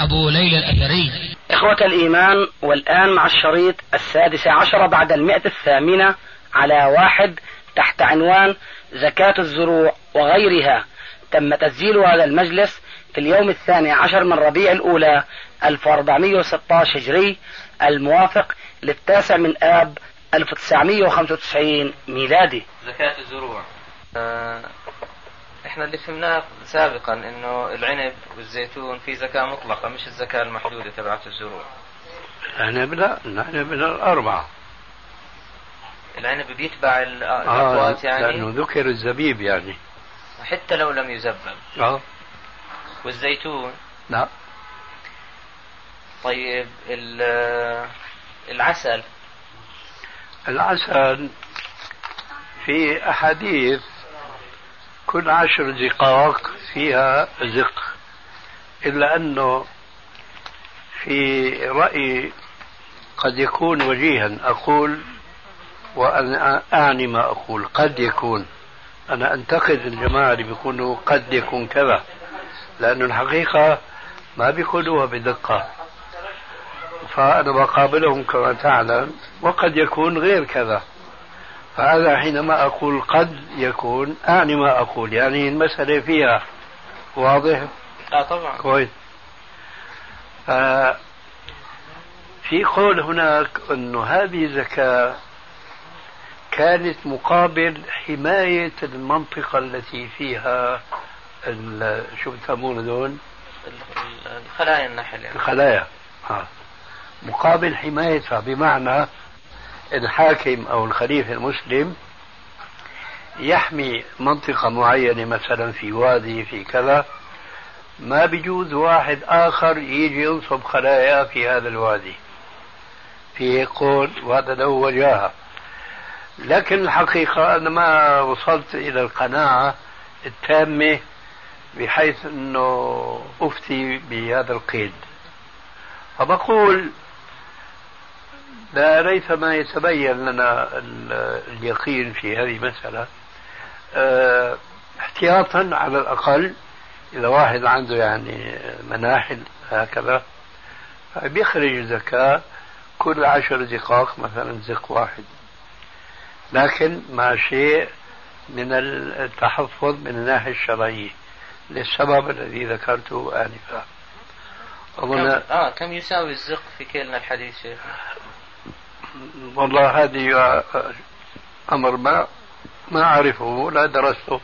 أبو ليلى الأثري. إخوة الإيمان والآن مع الشريط السادس عشر بعد المئة الثامنة على واحد تحت عنوان زكاة الزروع وغيرها. تم تسجيل هذا المجلس في اليوم الثاني عشر من ربيع الأولى 1416 هجري الموافق للتاسع من آب 1995 ميلادي. زكاة الزروع. آه، إحنا اللي فهمناه سابقا إنه العنب والزيتون في زكاة مطلقة مش الزكاة المحدودة تبعت الزروع. العنب لا العنب من الأربعة العنب بيتبع آه الأقوات يعني؟ لأنه ذكر الزبيب يعني. حتى لو لم يزبب. آه. والزيتون؟ لا. طيب ال- العسل؟ العسل في أحاديث كل عشر زقاق فيها زق إلا أنه في رأي قد يكون وجيها. أقول وأنا أعني ما أقول. قد يكون. أنا أنتقد الجماعة اللي بيقولوا قد يكون كذا. لأنه الحقيقة ما بيقولوها بدقة. فأنا بقابلهم كما تعلم. وقد يكون غير كذا. فهذا حينما أقول قد يكون أعني ما أقول يعني المسألة فيها واضح؟ آه طبعا. كويس. ف- في قول هناك أنه هذه زكاة كانت مقابل حماية المنطقة التي فيها ال- شو بتسمون دول؟ ال- الخلايا النحل يعني الخلايا. ها. مقابل حمايتها بمعنى الحاكم أو الخليفة المسلم يحمي منطقة معينة مثلا في وادي في كذا ما بيجوز واحد آخر يجي ينصب خلايا في هذا الوادي. في قول وهذا له وجاهة لكن الحقيقة أنا ما وصلت إلى القناعة التامة بحيث أنه أفتي بهذا القيد. فبقول لا ريثما يتبين لنا ال- اليقين في هذه المسألة. آه، احتياطا على الأقل إذا واحد عنده يعني مناحل هكذا بيخرج زكاة كل عشر زقاق مثلا زق واحد. لكن مع شيء من التحفظ من الناحية الشرعية للسبب الذي ذكرته آنفا. أظن كم آه كم يساوي الزق في كيلنا الحديث شيخ؟ والله هذه أمر ما ما أعرفه لا درسته.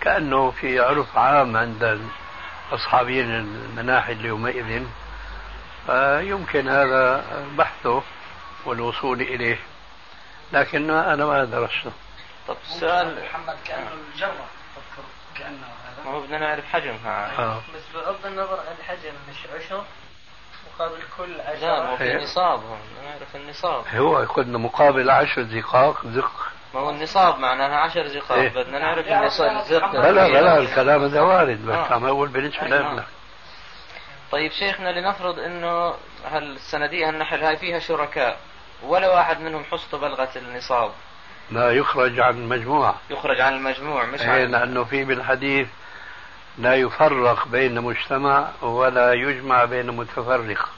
كأنه في عرف عام عند أصحابين المناحل يومئذ فيمكن هذا بحثه والوصول إليه. لكن أنا ما درسته. طب السؤال محمد كأنه الجرة. تذكر كأنه هذا. ما هو بدنا نعرف حجمها. آه. بس بغض النظر عن الحجم مش عشر؟ مقابل كل لا ما هو عشرة في. نصاب هون. بدنا نعرف النصاب. هو قلنا مقابل عشر زقاق زق. ما هو النصاب معناها عشر زقاق إيه. بدنا نعرف النصاب. الزق بلا بلا الكلام هذا وارد بس آه. عم أقول بالنسبة آه. لنا طيب شيخنا لنفرض إنه هالصناديق النحل هاي فيها شركاء ولا واحد منهم حصته بلغت النصاب؟ لا يخرج عن المجموعة يخرج عن المجموع مش إيه عن لأنه في بالحديث لا يفرق بين مجتمع ولا يجمع بين متفرق.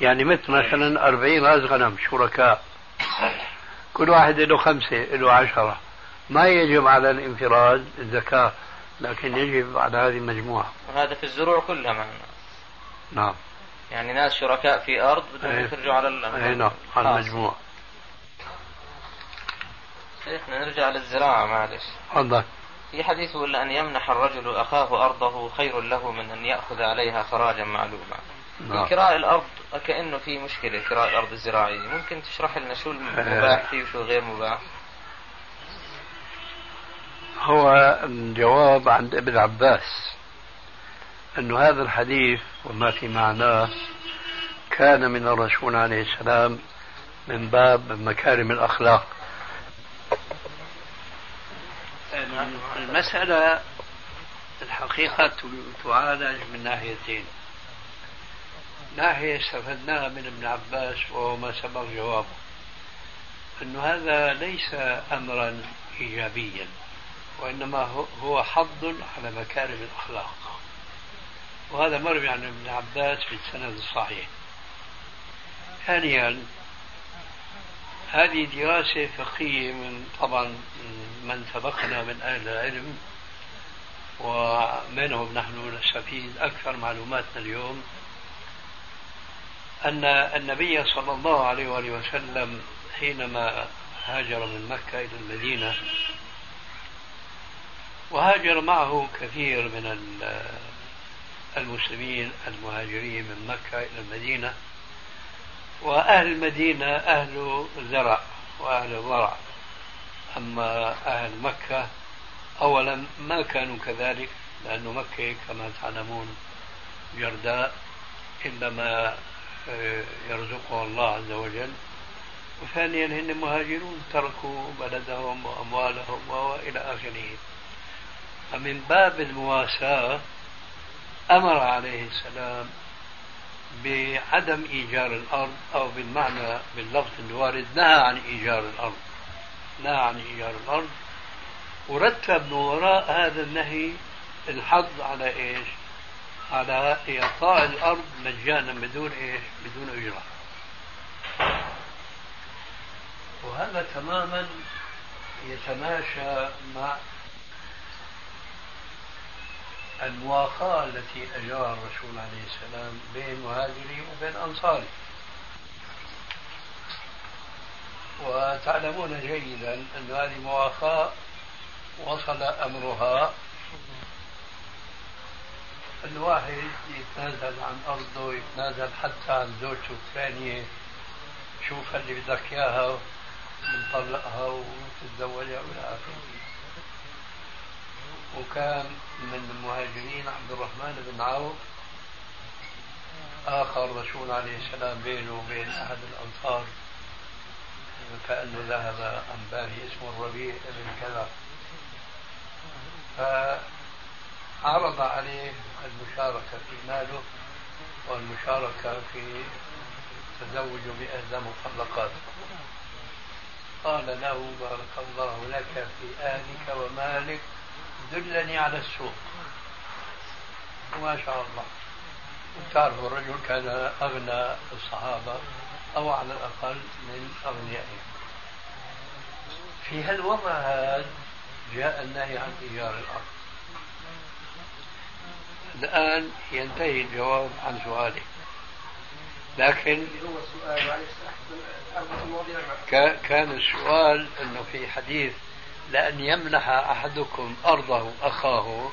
يعني مثل مثلا أربعين راس غنم شركاء. كل واحد له خمسة له عشرة. ما يجب على الانفراد الزكاة لكن يجب على هذه المجموعة. وهذا في الزروع كلها معنا نعم. يعني ناس شركاء في أرض بدهم إيه. يخرجوا على أي نعم على خلاص. المجموعة. شيخنا نرجع للزراعة معلش. تفضل. في حديث أن يمنح الرجل أخاه أرضه خير له من أن يأخذ عليها خراجا معلوما. نعم. كراء الأرض كأنه في مشكلة كراء الأرض الزراعية. ممكن تشرح لنا شو المباح فيه وشو غير مباح؟ هو الجواب عند ابن عباس أن هذا الحديث وما في معناه كان من الرسول عليه السلام من باب مكارم الأخلاق. المسألة الحقيقة تعالج من ناحيتين. ناحية استفدناها من ابن عباس وهو ما سبق جوابه أن هذا ليس أمرا إيجابيا وإنما هو حظ على مكارم الأخلاق. وهذا مروي عن ابن عباس في السند الصحيح. ثانيا هذه دراسة فقهية من طبعا من سبقنا من أهل العلم ومنهم نحن نستفيد أكثر معلوماتنا اليوم أن النبي صلى الله عليه وآله وسلم حينما هاجر من مكة إلى المدينة وهاجر معه كثير من المسلمين المهاجرين من مكة إلى المدينة وأهل المدينة أهل زرع وأهل ضرع. أما أهل مكة أولا ما كانوا كذلك لأن مكة كما تعلمون جرداء إلا ما آه، يرزقه الله عز وجل. وثانيا هن مهاجرون تركوا بلدهم وأموالهم وإلى آخره. فمن باب المواساة أمر عليه السلام بعدم إيجار الأرض أو بالمعنى باللفظ الوارد نهى عن إيجار الأرض. نهى عن إيجار الأرض. ورتب من وراء هذا النهي الحظ على إيش؟ على إعطاء الأرض مجانا بدون إيش؟ بدون أجرة وهذا تماما يتماشى مع المواخاة التي أجراها الرسول عليه السلام بين مهاجري وبين أنصاري وتعلمون جيدا أن هذه المواخاة وصل أمرها. الواحد يتنازل عن أرضه يتنازل حتى عن زوجته الثانية شوف اللي بدك إياها بنطلقها وتتزوجها إلى آخره. وكان من المهاجرين عبد الرحمن بن عوف آخر رسول عليه السلام بينه وبين أحد الأنصار. كأنه ذهب عن بالي اسمه الربيع بن كذا. فعرض عليه المشاركة في ماله والمشاركة في التزوج بإحدى مطلقاته قال له بارك الله لك في أهلك ومالك دلني على السوق. وما شاء الله. تعرفوا الرجل كان أغنى الصحابة أو على الأقل من أغنيائهم. في هالوضع هذا جاء النهي عن إيجار الأرض. الآن ينتهي الجواب عن سؤالك لكن كان السؤال أنه في حديث لأن يمنح أحدكم أرضه أخاه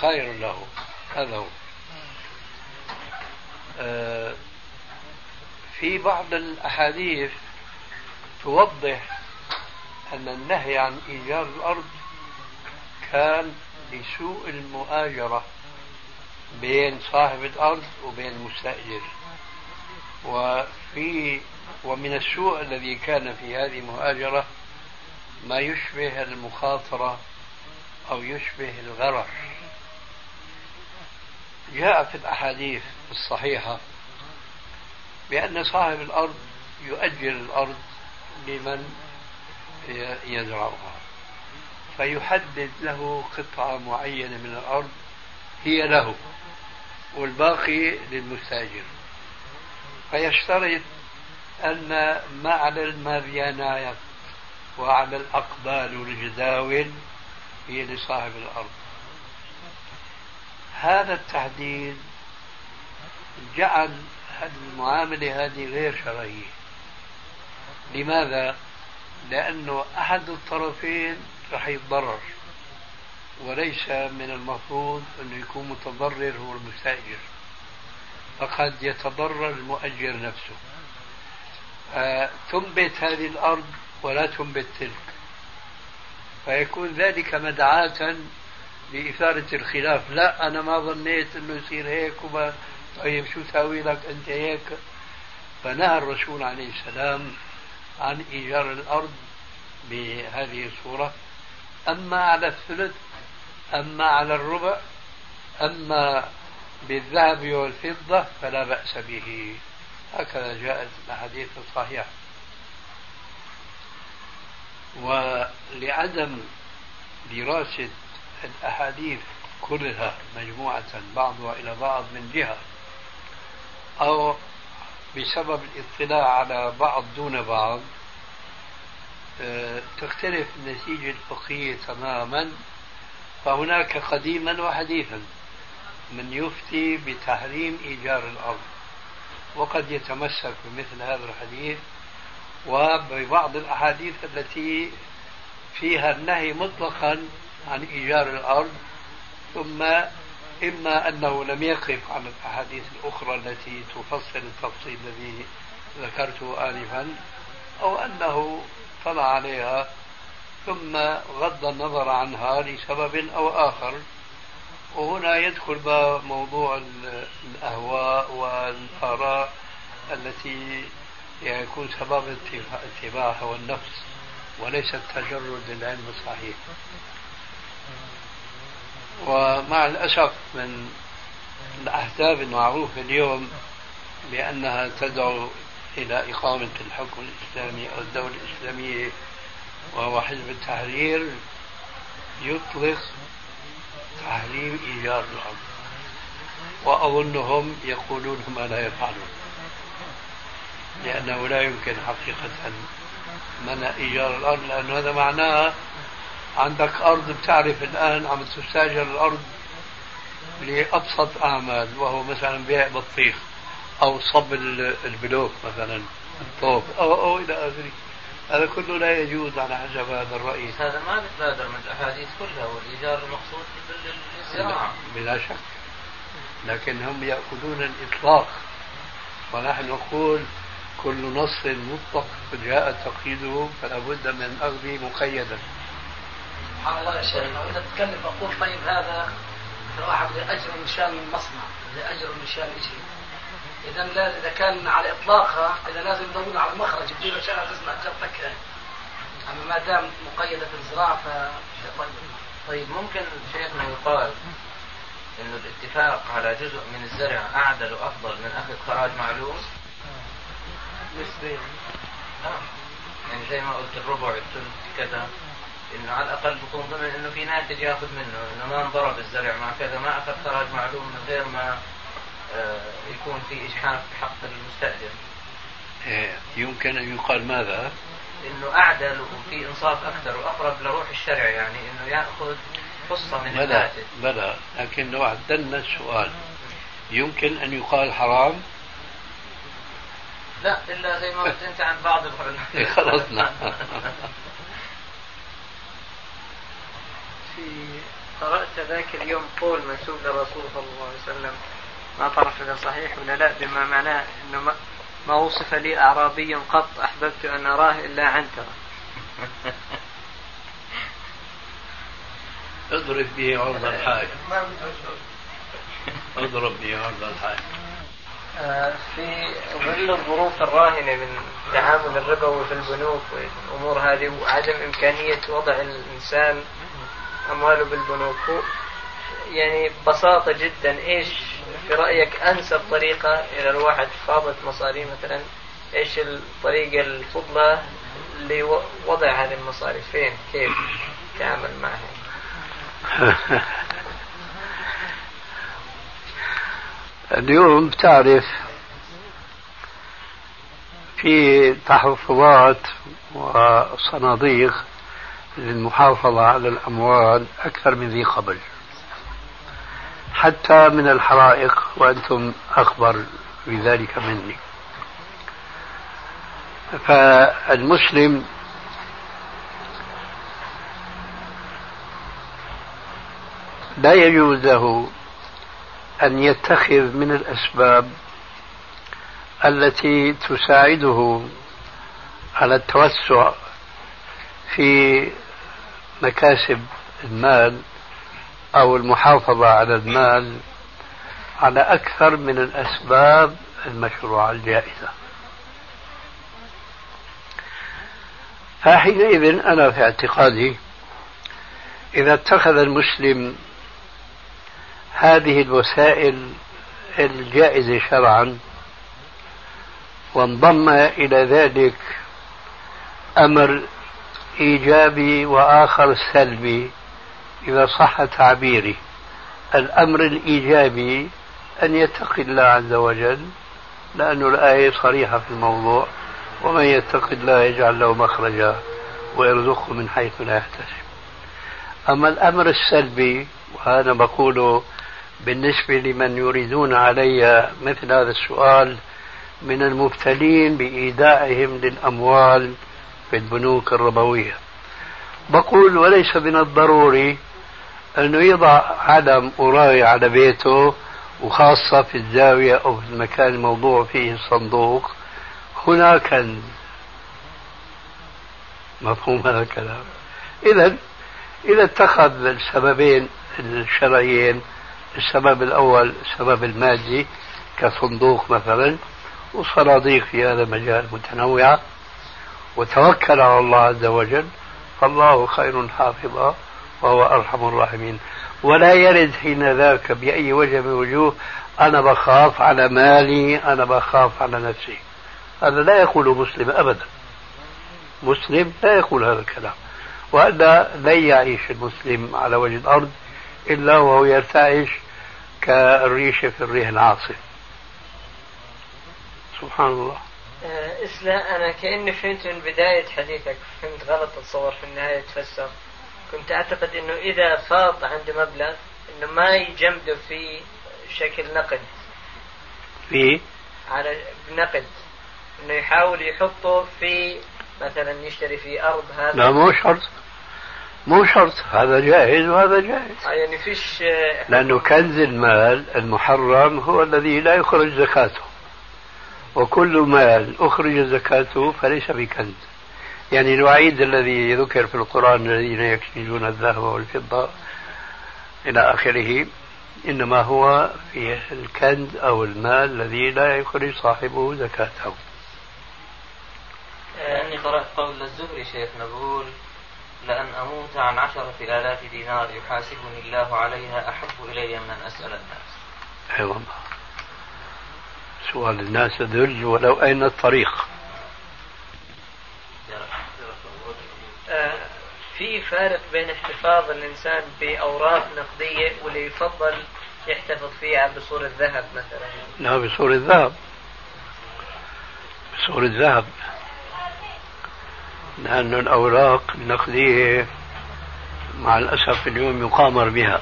خير له. هذا هو. آه، في بعض الأحاديث توضح أن النهي عن إيجار الأرض كان لسوء المؤاجرة بين صاحب الأرض وبين المستأجر. وفي ومن السوء الذي كان في هذه المؤاجرة ما يشبه المخاطرة أو يشبه الغرر. جاء في الأحاديث الصحيحة بأن صاحب الأرض يؤجر الأرض لمن يزرعها فيحدد له قطعة معينة من الأرض هي له والباقي للمستأجر. فيشترط أن ما على المابيانات وعلى الأقبال والجداول هي لصاحب الأرض. هذا التحديد جعل المعاملة هذه غير شرعية. لماذا؟ لأنه أحد الطرفين رح يتضرر وليس من المفروض أنه يكون متضرر هو المستأجر. فقد يتضرر المؤجر نفسه. تنبت هذه الأرض ولا تنبت تلك. فيكون ذلك مدعاة لإثارة الخلاف. لا أنا ما ظنيت أنه يصير هيك وما طيب شو ساوي لك؟ أنت هيك. فنهى الرسول عليه السلام عن إيجار الأرض بهذه الصورة. أما على الثلث أما على الربع أما بالذهب والفضة فلا بأس به. هكذا جاءت الأحاديث الصحيحة. ولعدم دراسة الأحاديث كلها مجموعة بعضها إلى بعض من جهة أو بسبب الاطلاع على بعض دون بعض آه، تختلف النتيجة الفقهية تماما فهناك قديما وحديثا من يفتي بتحريم إيجار الأرض وقد يتمسك بمثل هذا الحديث وببعض الأحاديث التي فيها النهي مطلقا عن إيجار الأرض ثم إما أنه لم يقف على الأحاديث الأخرى التي تفصل التفصيل الذي ذكرته آنفا أو أنه طلع عليها ثم غض النظر عنها لسبب أو آخر. وهنا يدخل موضوع الأهواء والآراء التي يكون سبب اتباع هوى النفس وليس التجرد للعلم الصحيح. ومع الأسف من الأحزاب المعروفة اليوم بأنها تدعو إلى إقامة الحكم الإسلامي أو الدولة الإسلامية وهو حزب التحرير يطلق تحريم إيجار الأرض. وأظنهم يقولون ما لا يفعلون. لأنه لا يمكن حقيقة منع إيجار الأرض لأن هذا معناه عندك أرض بتعرف الآن عم تستأجر الأرض لأبسط أعمال وهو مثلا بيع بطيخ أو صب البلوك مثلا الطوب أو, أو إلى آخره. هذا كله لا يجوز على حسب هذا الرأي. هذا ما بتبادر من الأحاديث كلها والإيجار المقصود بالزراعة. بلا شك. لكن هم يأخذون الإطلاق. ونحن نقول كل نص مطلق جاء تقييده فلا بد من أخذه مقيدا. سبحان الله يا شيخ. لو انت تتكلم أقول طيب هذا الواحد أجر مشان المصنع أجر مشان شيء إذا لا إذا كان على اطلاقها إذا لازم يدورون على المخرج يجيب له شغله تسمع جرتك أما ما دام مقيده في الزراعه ف طيب. طيب ممكن شيخنا يقال إنه الاتفاق على جزء من الزرع أعدل وأفضل من أخذ خراج معلوم نسبيا نعم يعني زي ما قلت الربع الثلث كذا انه على الأقل بكون ضمن إنه في ناتج ياخذ منه إنه ما انضرب الزرع مع كذا ما أخذ خراج معلوم من غير ما آه، يكون في اجحاف بحق المستأجر. إيه، يمكن أن يقال ماذا؟ إنه أعدل وفي إنصاف أكثر وأقرب لروح الشرع يعني إنه يأخذ قصة من بلى الناتج. بلى لكن لو عدلنا السؤال يمكن أن يقال حرام؟ لا إلا زي ما قلت أنت عن بعض العلماء. خلصنا في قرأت ذاك اليوم قول منسوب للرسول صلى الله عليه وسلم. ما طرف إذا صحيح ولا لا؟ بما معناه أنه ما, ما وصف لي أعرابي قط أحببت أن أراه إلا عنترة اضرب به عرض الحائط اضرب به عرض الحائط في ظل الظروف الراهنة من تعامل الربوي في البنوك والأمور هذه وعدم إمكانية وضع الإنسان أمواله بالبنوك. يعني ببساطة جدا إيش في رأيك أنسب طريقة إذا الواحد فاضت مصاري مثلا؟ إيش الطريقة الفضلى لوضع هذه المصاري؟ فين؟ كيف تعامل معها؟ اليوم تعرف في تحفظات وصناديق للمحافظة على الأموال أكثر من ذي قبل. حتى من الحرائق وأنتم أخبر بذلك مني. فالمسلم لا يجوز له أن يتخذ من الأسباب التي تساعده على التوسع في مكاسب المال أو المحافظة على المال على أكثر من الأسباب المشروعة الجائزة. فحينئذ أنا في اعتقادي إذا اتخذ المسلم هذه الوسائل الجائزة شرعا وانضم إلى ذلك أمر إيجابي وآخر سلبي إذا صح تعبيري. الأمر الإيجابي أن يتقي الله عز وجل لأن الآية صريحة في الموضوع ومن يتق الله يجعل له مخرجا ويرزقه من حيث لا يحتسب. أما الأمر السلبي وهذا بقوله بالنسبة لمن يريدون علي مثل هذا السؤال من المبتلين بإيداعهم للأموال في البنوك الربوية. بقول وليس من الضروري أنه يضع علم أراي على بيته وخاصة في الزاوية أو في المكان الموضوع فيه الصندوق هنا كنز مفهوم هذا الكلام. إذا إذا اتخذ السببين الشرعيين السبب الأول السبب المادي كصندوق مثلا وصناديق في هذا المجال متنوعة وتوكل على الله عز وجل فالله خير حافظا وهو أرحم الراحمين. ولا يرد حين ذاك بأي وجه من وجوه أنا بخاف على مالي أنا بخاف على نفسي. هذا لا يقوله مسلم أبدا. مسلم لا يقول هذا الكلام. وهذا لن يعيش المسلم على وجه الأرض إلا وهو يرتعش كالريشة في الريح العاصف سبحان الله. آه إسلام أنا كأني فهمت من بداية حديثك فهمت غلط أتصور في النهاية تفسر. كنت أعتقد أنه إذا فاض عند مبلغ أنه ما يجمده في شكل نقد. في؟ على بنقد إنه يحاول يحطه في مثلا يشتري في أرض هذا. لا مو شرط. مو شرط. هذا جائز وهذا جائز آه يعني فيش لأنه كنز المال المحرم هو الذي لا يخرج زكاته. وكل مال أخرج زكاته فليس بكنز. يعني الوعيد الذي ذكر في القرآن الذين يكنزون الذهب والفضة إلى آخره إنما هو في الكنز أو المال الذي لا يخرج صاحبه زكاته. لأني قرأت قول الزهري شيخنا بقول لأن أموت عن عشرة آلاف دينار يحاسبني الله عليها أحب إلي من أن أسأل الناس. أي والله. سؤال الناس ذل ولو أين الطريق؟ آه، في فارق بين احتفاظ الإنسان بأوراق نقدية واللي يفضل يحتفظ فيها بصورة ذهب مثلا. لا بصورة ذهب. بصورة ذهب. لأن الأوراق النقدية مع الأسف اليوم يقامر بها.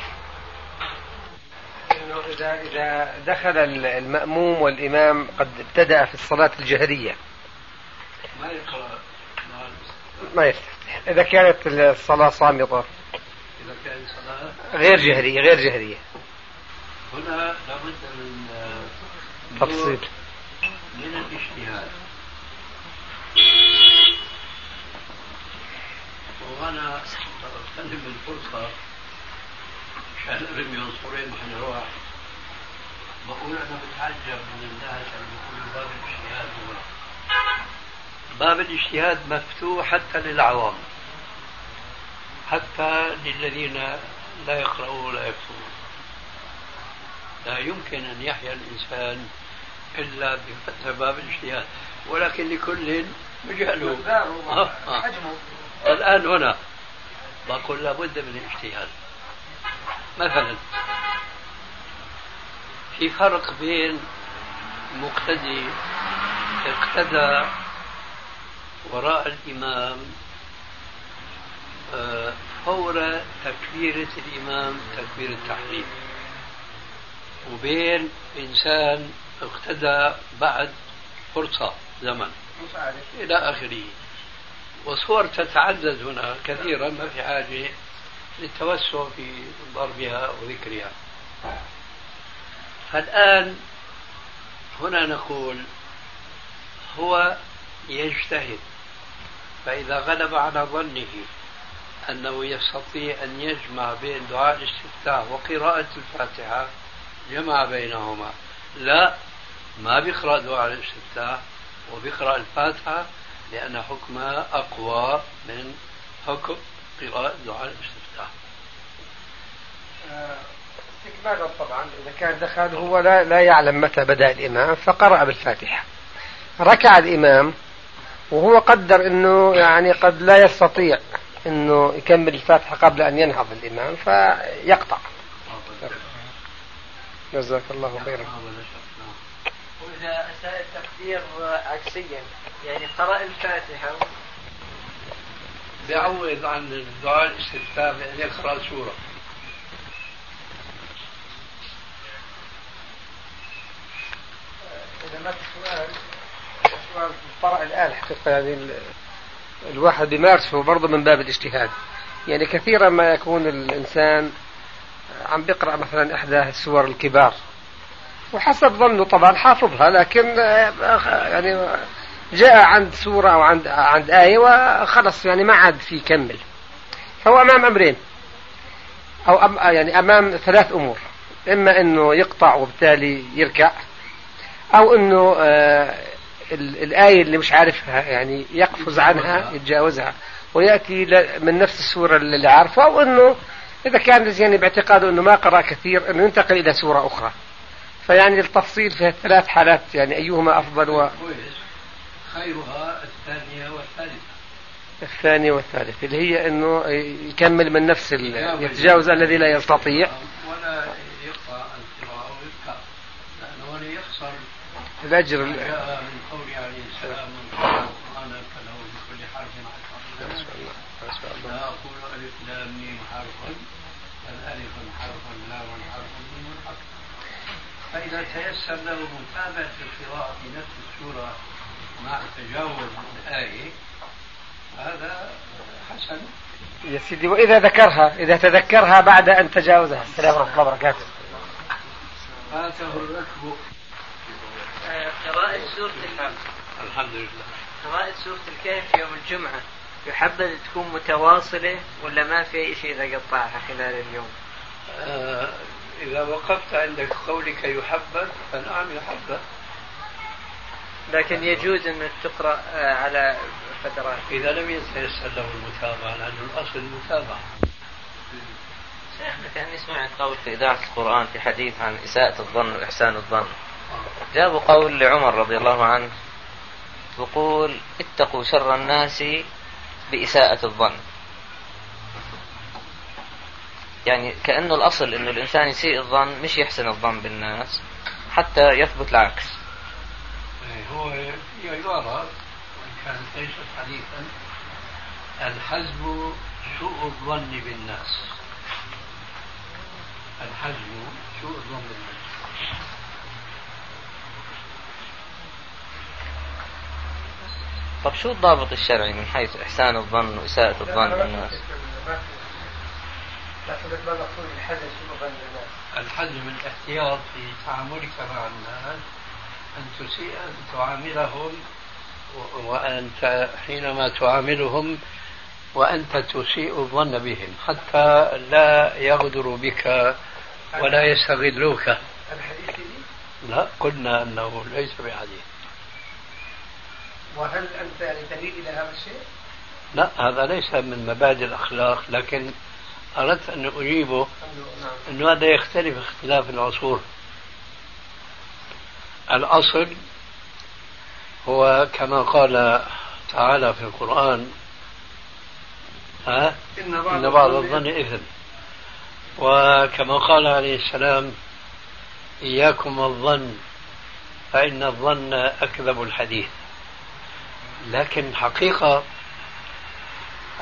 إذا إذا دخل المأموم والإمام قد ابتدأ في الصلاة الجهرية. ما يقرأ ما يستفتح. إذا كانت الصلاة صامتة. إذا كان صلاة غير جهرية غير جهرية. هنا لابد من تفصيل. من الاجتهاد. وأنا اغتنم الفرصة عشان أرمي عنصرين وحنروح بقول أنا بتعجب من الناس اللي بيقولوا باب الاجتهاد هو. باب الاجتهاد مفتوح حتى للعوام. حتى للذين لا يقرؤون ولا يكتبون. لا يمكن أن يحيا الإنسان إلا بفتح باب الاجتهاد. ولكن لكل مجاله آه. الآن هنا. بقول لابد من الاجتهاد. مثلا في فرق بين مقتدي اقتدى وراء الإمام آه، فور تكبيرة الإمام تكبير التحريم. وبين إنسان اقتدى بعد فرصة زمن إلى آخره. وصور تتعدد هنا كثيرا ما في حاجة للتوسع في ضربها وذكرها. فالآن هنا نقول هو يجتهد فإذا غلب على ظنه أنه يستطيع أن يجمع بين دعاء الاستفتاح وقراءة الفاتحة جمع بينهما. لا ما بيقرأ دعاء الاستفتاح وبيقرأ الفاتحة لأن حكمها أقوى من حكم قراءة دعاء الاستفتاح استكمالا طبعا إذا كان دخل هو لا, لا يعلم متى بدأ الإمام فقرأ بالفاتحة. ركع الإمام وهو قدر أنه يعني قد لا يستطيع أنه يكمل الفاتحة قبل أن ينهض الإمام فيقطع. جزاك الله خيرا. وإذا أساء التقدير عكسيا. يعني قرأ الفاتحة. بيعوض عن الدعاء الاستفتاء بأن يقرأ سورة إذا ما في سؤال سؤال طرأ الآن حقيقة يعني الواحد بيمارسه برضه من باب الاجتهاد. يعني كثيرا ما يكون الإنسان عم بيقرأ مثلا إحدى السور الكبار. وحسب ظنه طبعا حافظها لكن يعني جاء عند سورة أو عند عند آية وخلص يعني ما عاد في يكمل فهو أمام أمرين. أو أم يعني أمام ثلاث أمور. إما أنه يقطع وبالتالي يركع أو أنه آه الآية اللي مش عارفها يعني يقفز عنها يتجاوزها. ويأتي من نفس السورة اللي عارفها أو أنه إذا كان يعني باعتقاده أنه ما قرأ كثير أنه ينتقل إلى سورة أخرى. فيعني التفصيل في الثلاث حالات يعني أيهما أفضل و... خيرها الثانية والثالثة. الثانية والثالثة اللي هي أنه يكمل من نفس يتجاوز. الذي لا يستطيع. ولا يقطع القراءة ويبكى لأنه يخسر. الأجر جاء من قول عليه السلام من قرأ القرآن فله بكل حرف لا أقول ألف لام ميم حرف بل ألف حرف لام حرف ميم حرف. فإذا تيسر له متابعة القراءة في نفس السورة مع تجاوز الآية هذا حسن. يا سيدي وإذا ذكرها إذا تذكرها بعد أن تجاوزها. السلام ورحمة الله وبركاته. فاته الركب. قراءة سورة الحمد لله. قراءة سورة الكهف يوم الجمعة يحبذ تكون متواصلة ولا ما في شيء إذا قطعها خلال اليوم؟ آه إذا وقفت عند قولك يحبذ فنعم يحبذ. لكن يجوز أن تقرأ على فترات. إذا لم يتيسر له المتابعة لأن الأصل المتابعة. شيخنا كان سمعت قول في إذاعة القرآن في حديث عن إساءة الظن وإحسان الظن. جابوا قول لعمر رضي الله عنه يقول اتقوا شر الناس بإساءة الظن. يعني كأنه الأصل أنه الإنسان يسيء الظن مش يحسن الظن بالناس حتى يثبت العكس. هو يرى وإن كانت ليست حديثا الحزم سوء الظن بالناس. الحزم سوء الظن بالناس. طب شو الضابط الشرعي من حيث إحسان الظن وإساءة الظن بالناس؟ الحزم الاحتياط في تعاملك مع الناس أن تسيء أن تعاملهم وأنت حينما تعاملهم وأنت تسيء الظن بهم حتى لا يغدروا بك ولا يستغلوك. لا قلنا أنه ليس بحديث. وهل أنت تميل إلى هذا الشيء؟ لا هذا ليس من مبادئ الأخلاق لكن أردت أن أجيبه أنه هذا يختلف اختلاف العصور. الأصل هو كما قال تعالى في القرآن ها؟ إن بعض الظن إثم وكما قال عليه السلام إياكم الظن فإن الظن أكذب الحديث لكن حقيقة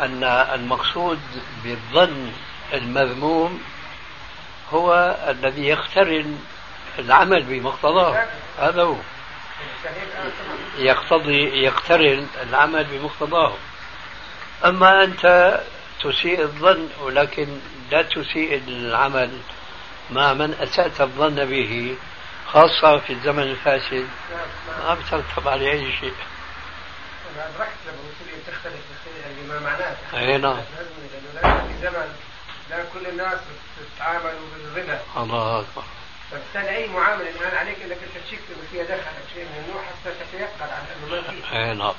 أن المقصود بالظن المذموم هو الذي يقترن العمل بمقتضاه. هذا هو. يقتضي يقترن العمل بمقتضاه. أما أنت تسيء الظن ولكن لا تسيء العمل مع من أسأت الظن به خاصة في الزمن الفاسد ما بترتب عليه أي شيء. أنا أدركت لما قلت لي تختلف بما معناه أي نعم. في زمن لا كل الناس بتتعامل بالربا الله أكبر. فبالتالي أي معاملة الان عليك إنك أنت تشك انه فيها دخل أو شيء من النوع حتى تتيقن عن أنه ما فيه. أي نعم.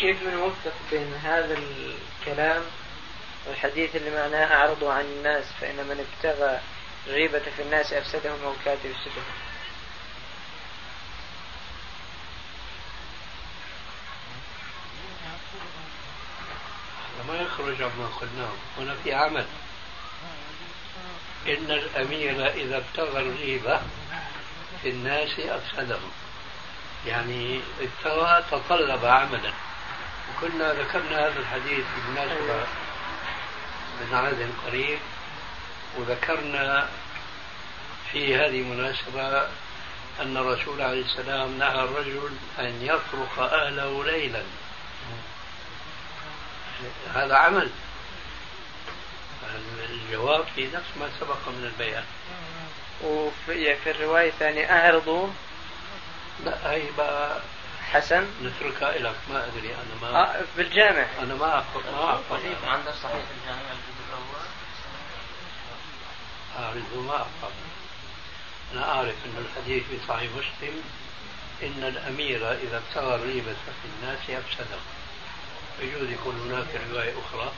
كيف بنوفق بين هذا الكلام والحديث اللي معناه أعرضوا عن الناس فإن من ابتغى الغيبة في الناس أفسدهم أو كاد يفسدهم؟ ما يخرج عما قلناه. هنا في عمل. إن الأمير إذا ابتغى الغيبة في الناس أفسدهم. يعني ابتغى تطلب عملا. وكنا ذكرنا هذا الحديث بمناسبة من عهد قريب وذكرنا في هذه المناسبة أن الرسول عليه السلام نهى الرجل أن يطرق أهله ليلا. هذا عمل. الجواب في نفس ما سبق من البيان. وفي في الرواية الثانية أعرضوا لا هي بقى حسن. نتركها لك ما أدري أنا ما آه بالجامع أنا ما احفظ ما احفظ عندك صحيح الجامع الجزء الأول. اعرف ما احفظ أنا أعرف أن الحديث في صحيح مسلم إن الأمير إذا ابتغى الريبه في الناس أفسده. يجوز يكون هناك رواية أخرى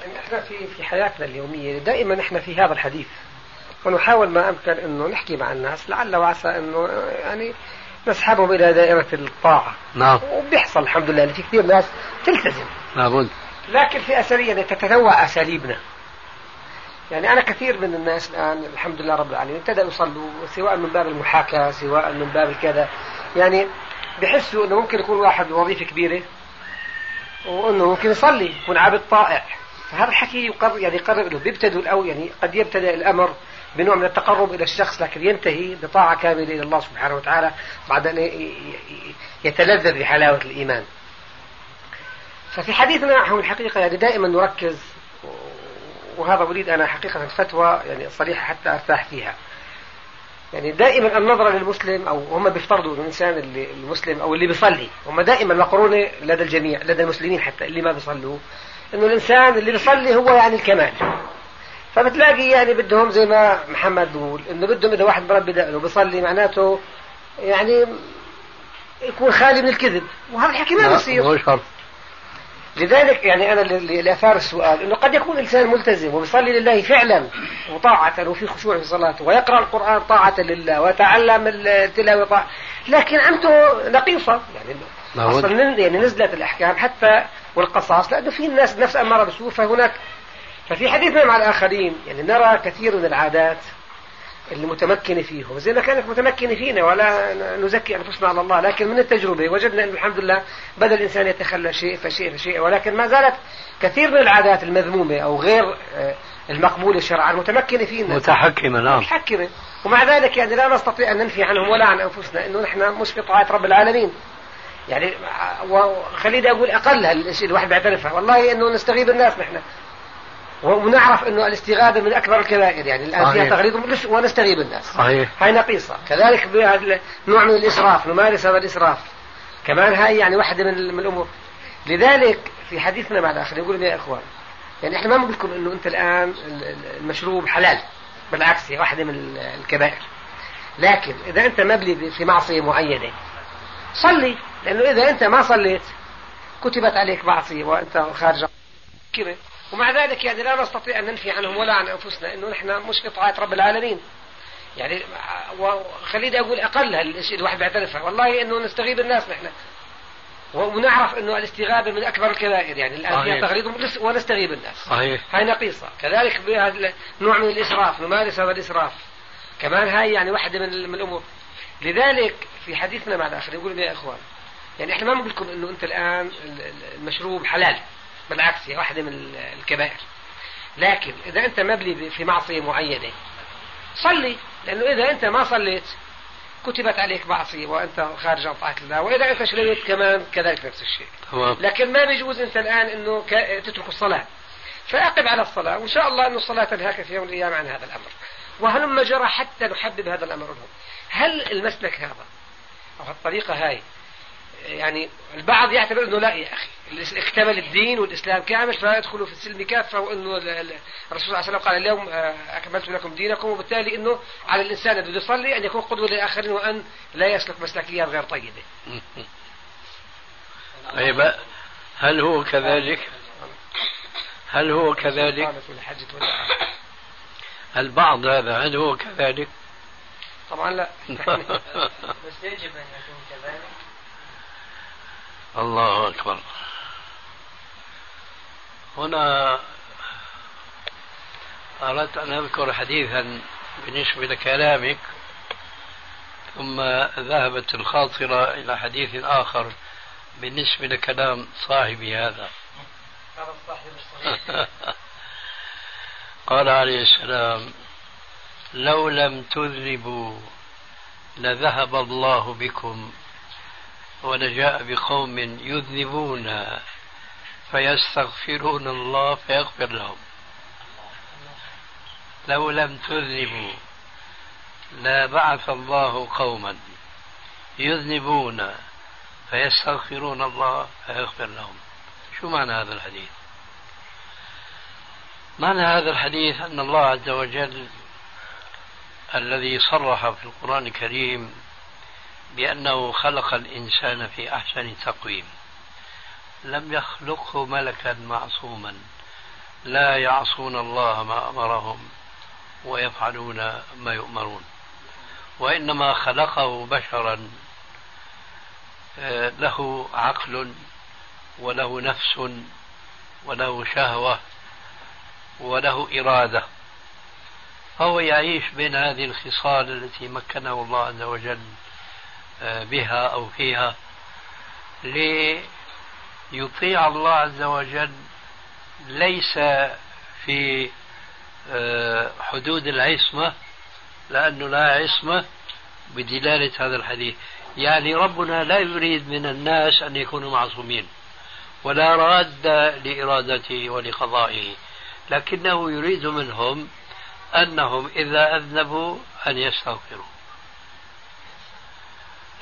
يعني إحنا في في حياتنا اليومية. دائما إحنا في هذا الحديث. ونحاول ما أمكن إنه نحكي مع الناس لعل وعسى إنه يعني نسحبهم إلى دائرة الطاعة. نعم. وبيحصل الحمد لله في كثير ناس تلتزم. لابد. لكن في اساليب تتنوع أساليبنا. يعني أنا كثير من الناس الآن الحمد لله رب العالمين ابتدأوا يصلوا سواء من باب المحاكاة سواء من باب الكذا يعني بحسوا إنه ممكن يكون واحد وظيفة كبيرة وإنه ممكن يصلي يكون عابد طائع. فهذا الحكي يقرر يعني يقرب له بيبتدوا الأول يعني قد يبتدأ الأمر بنوع من التقرب إلى الشخص لكن ينتهي بطاعة كاملة إلى الله سبحانه وتعالى بعد أن يتلذذ بحلاوة الإيمان. ففي حديثنا عن الحقيقة يعني دائما نركز وهذا أريد أنا حقيقة فتوى يعني صريحة حتى أرتاح فيها. يعني دائما النظرة للمسلم أو هم بيفترضوا الإنسان اللي المسلم أو اللي بيصلي هم دائما مقرونة لدى الجميع لدى المسلمين حتى اللي ما بيصلوا إنه الإنسان اللي بيصلي هو يعني الكمال. فبتلاقي يعني بدهم زي ما محمد بيقول إنه بدهم إذا واحد بربي دقنه بيصلي معناته يعني يكون خالي من الكذب وهذا الحكي ما بيصير. لذلك يعني أنا اللي اثار السؤال إنه قد يكون الإنسان ملتزم وبيصلي لله فعلا وطاعة وفي خشوع في صلاته ويقرأ القرآن طاعة لله ويتعلم التلاوة طاعة لكن عنده نقيصة. يعني أصلا يعني نزلت الأحكام حتى والقصاص لأنه في الناس نفس اماره بالسوء فهناك. ففي حديثنا مع الآخرين يعني نرى كثير من العادات المتمكنة فيهم زي ما كانت متمكنة فينا ولا نزكي أنفسنا على الله لكن من التجربة وجدنا أن الحمد لله بدأ الإنسان يتخلى شيء فشيء فشيء ولكن ما زالت كثير من العادات المذمومة أو غير آه، المقبولة شرعا متمكنة فينا. متحكمة نعم. متحكمة. ومع ذلك يعني لا نستطيع أن ننفي عنهم ولا عن أنفسنا أنه نحن مش في طاعة رب العالمين. يعني وخليني أقول أقل الشيء الواحد بيعترفها. والله أنه نستغيب الناس نحن. ونعرف إنه الاستغاثة من أكبر الكبائر يعني الآن فيها تغريض ونستغيب الناس. صحيح. هاي نقيصة. كذلك نوع من الإسراف نمارس هذا الإسراف. كمان هاي يعني واحدة من, من الأمور. لذلك في حديثنا مع الآخر يقول يا إخوان يعني إحنا ما بنقول لكم إنه أنت الآن المشروب حلال بالعكس هي واحدة من الكبائر. لكن إذا أنت مبلي في معصية معينة صلي لأنه إذا أنت ما صليت كتبت عليك معصية وأنت خارج. كده ومع ذلك يعني لا نستطيع أن ننفي عنهم ولا عن أنفسنا أنه نحن مش في طاعة رب العالمين. يعني وخليني أقول أقل الشيء الواحد بيعترفها والله أنه نستغيب الناس نحن. ونعرف أنه الاستغابة من أكبر الكبائر يعني الآن فيها تغريض ونستغيب الناس. صحيح. هاي نقيصة. كذلك نوع من الإسراف نمارس هذا الإسراف. كمان هاي يعني واحدة من, من الأمور. لذلك في حديثنا مع الآخر يقول يا إخوان يعني إحنا ما بنقول لكم إنه أنت الآن المشروب حلال. بالعكس هي واحدة من الكبائر. لكن إذا أنت مبلي في معصية معينة صلي لأنه إذا أنت ما صليت كتبت عليك معصية وأنت خارج عن طاعة الله وإذا أنت شليت كمان كذلك نفس الشيء. تمام. لكن ما بيجوز أنت الآن أنه تترك الصلاة. فأقم على الصلاة وإن شاء الله أن الصلاة تنهاك في يوم من الأيام عن هذا الأمر. وهلما جرى حتى نحدد هذا الأمر لهم هل المسلك هذا أو الطريقة هاي يعني البعض يعتبر إنه لا يا أخي اكتمل الدين والإسلام كامل فيدخلوا في السلم كافة وإنه الرسول صلى الله عليه وسلم قال اليوم آه، أكملت لكم دينكم وبالتالي إنه على الإنسان الذي يصلي أن يكون قدوة للاخرين وأن لا يسلك مسلكيات غير طيبة. طيب هل هو كذلك؟ هل هو كذلك؟ البعض هذا هل هو كذلك؟ طبعا لا بس يجب أن يكون الله أكبر. هنا أردت أن أذكر حديثا بالنسبة لكلامك ثم ذهبت الخاطرة إلى حديث آخر بالنسبة لكلام صاحبي هذا. قال عليه السلام لو لم تذنبوا لذهب الله بكم ولجاء بقوم يذنبون فيستغفرون الله فيغفر لهم. لو لم تذنبوا لا بعث الله قوما يذنبون فيستغفرون الله فيغفر لهم. شو معنى هذا الحديث؟ معنى هذا الحديث أن الله عز وجل الذي صرح في القرآن الكريم بأنه خلق الإنسان في أحسن تقويم. لم يخلقه ملكا معصوما. لا يعصون الله ما أمرهم ويفعلون ما يؤمرون. وإنما خلقه بشرا آه، له عقل وله نفس وله شهوة وله إرادة. فهو يعيش بين هذه الخصال التي مكنه الله عز وجل بها أو فيها ليطيع الله عز وجل ليس في آه، حدود العصمة لأنه لا عصمة بدلالة هذا الحديث. يعني ربنا لا يريد من الناس أن يكونوا معصومين ولا راد لإرادته ولقضائه لكنه يريد منهم أنهم إذا أذنبوا أن يستغفروا.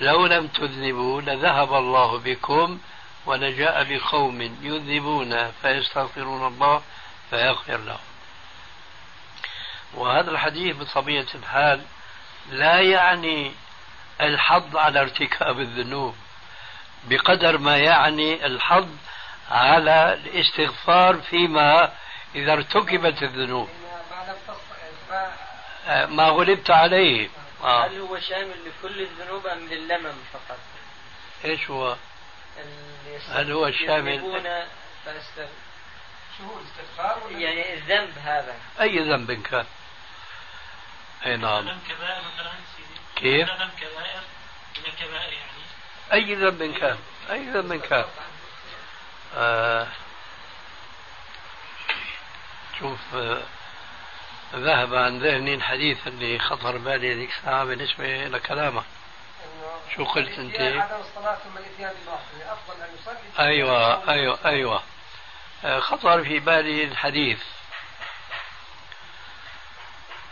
لو لم تذنبوا لذهب الله بكم ولجاء بقوم يذنبون فيستغفرون الله فيغفر لهم. وهذا الحديث بطبيعة الحال لا يعني الحظ على ارتكاب الذنوب بقدر ما يعني الحظ على الاستغفار فيما إذا ارتكبت الذنوب. ما غلبت عليه. آه. هل هو شامل لكل الذنوب أم للمم فقط؟ إيش هو؟ هل هو شامل؟ شو هو الاستغفار يعني الذنب هذا أي ذنب كان؟ أي نعم كبائر مثلا كيف؟ كبائر من الكبائر يعني أي ذنب كان؟ أي ذنب كان؟ آه شوف آه ذهب عن ذهني الحديث اللي خطر بالي هذيك الساعة بالنسبة لكلامه. شو قلت أنت؟ أيوة أيوة أيوة. آه، خطر في بالي الحديث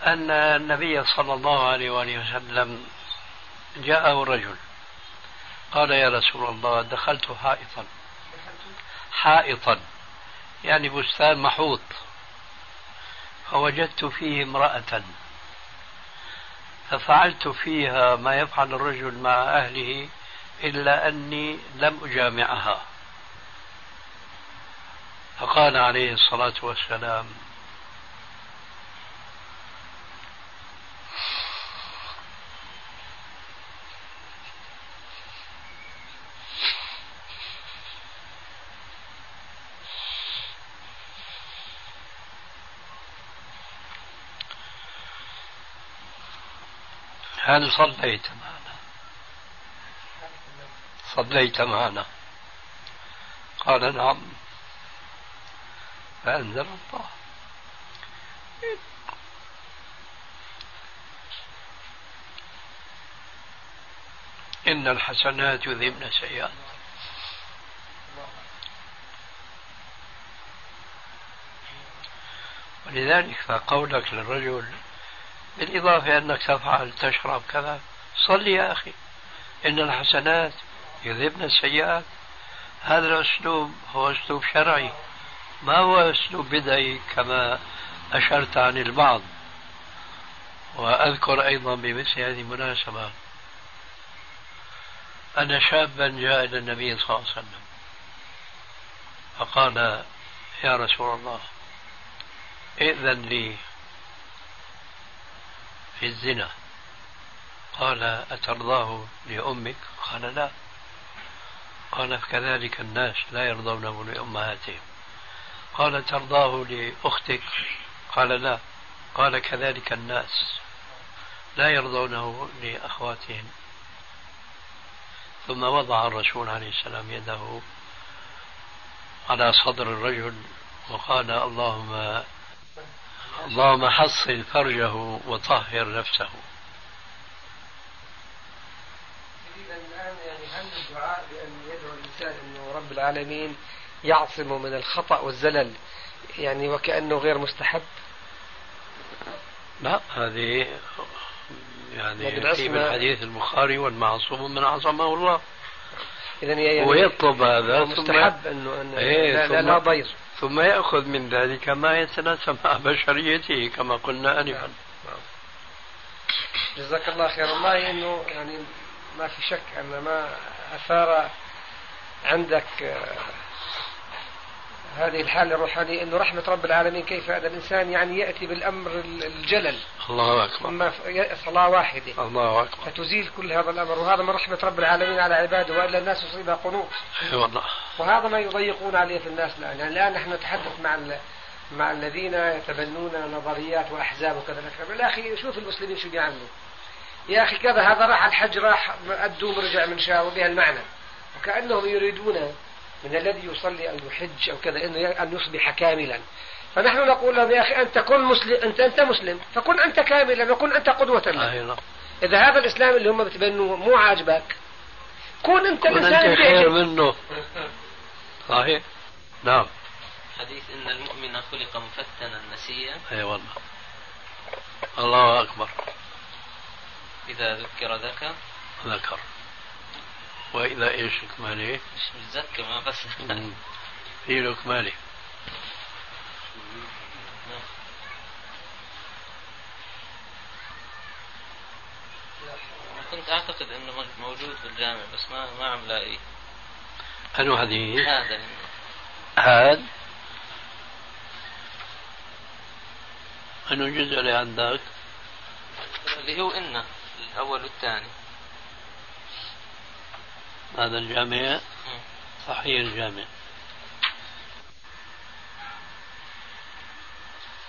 أن النبي صلى الله عليه وآله وسلم جاءه رجل. قال يا رسول الله دخلت حائطا. حائطا. يعني بستان محوط. فوجدت فيه امرأة ففعلت فيها ما يفعل الرجل مع أهله إلا أني لم أجامعها. فقال عليه الصلاة والسلام هل صليت معنا؟ صليت معنا. قال نعم. فأنزل الله. إن الحسنات يذهبن السيئات. ولذلك فقولك للرجل بالإضافة أنك تفعل تشرب كذا. صل يا أخي. إن الحسنات يذهبن السيئات. هذا الأسلوب هو أسلوب شرعي. ما هو أسلوب بدعي كما أشرت عن البعض. وأذكر أيضا بمثل هذه المناسبة أن شابا جاء إلى النبي صلى الله عليه وسلم فقال يا رسول الله ائذن لي في الزنا. قال أترضاه لأمك؟ قال لا. قال فكذلك الناس لا يرضونه لأمهاتهم. قال ترضاه لأختك؟ قال لا. قال كذلك الناس لا يرضونه لأخواتهم. ثم وضع الرسول عليه السلام يده على صدر الرجل وقال اللهم اللهم حصن فرجه وطهر نفسه. يعني الدعاء بأن يدعو الإنسان أنه رب العالمين يعصمه من الخطأ والزلل يعني وكأنه غير مستحب؟ لا هذه يعني في من حديث البخاري والمعصوم من عصمه الله. إذا يعني ويطلب هذا هو ثم مستحب أنه أنه إيه، لا, لا, لا ضير. ثم يأخذ من ذلك ما يتناسب مع بشريته كما قلنا آنفا جزاك الله خير والله إنه يعني ما في شك أن ما أثار عندك هذه الحاله الروحانية إنه رحمة رب العالمين كيف هذا الإنسان يعني يأتي بالأمر ال- الجلل. الله أكبر. ي- صلاة واحدة. الله أكبر. فتزيل كل هذا الأمر. وهذا من رحمة رب العالمين على عباده وإلا الناس يصيبها قنوط. أي والله. وهذا ما يضيقون عليه في الناس الآن. يعني الآن نحن نتحدث مع مع الذين يتبنون نظريات وأحزاب وكذا يا أخي شوف المسلمين شو بيعملوا. يا أخي كذا هذا راح الحج راح الدوم رجع من شاء وبها المعنى وكأنهم يريدون من الذي يصلي أو يحج أو كذا إنه ي- أن يصبح كاملا. فنحن نقول لهم يا أخي أنت كن مسلم انت أنت مسلم فكن أنت كاملا وكن أنت قدوة لنا أي نعم. إذا هذا الإسلام اللي هم بتبنوه مو عاجبك كن أنت كن أنت خير. منه. صحيح؟ نعم. حديث إن المؤمن خلق مفتنا نسيا. اي والله. الله أكبر. إذا ذكر ذكر. ذكر. وإذا إيش إكماله مش متذكر ما بس. في له إكماله كنت أعتقد إنه موجود بالجامع بس ما ما عم لاقيه. أنو حديث هذا. هذا؟ أنو جزء اللي عندك؟ اللي هو إنه الأول والثاني. هذا الجامع. صحيح الجامع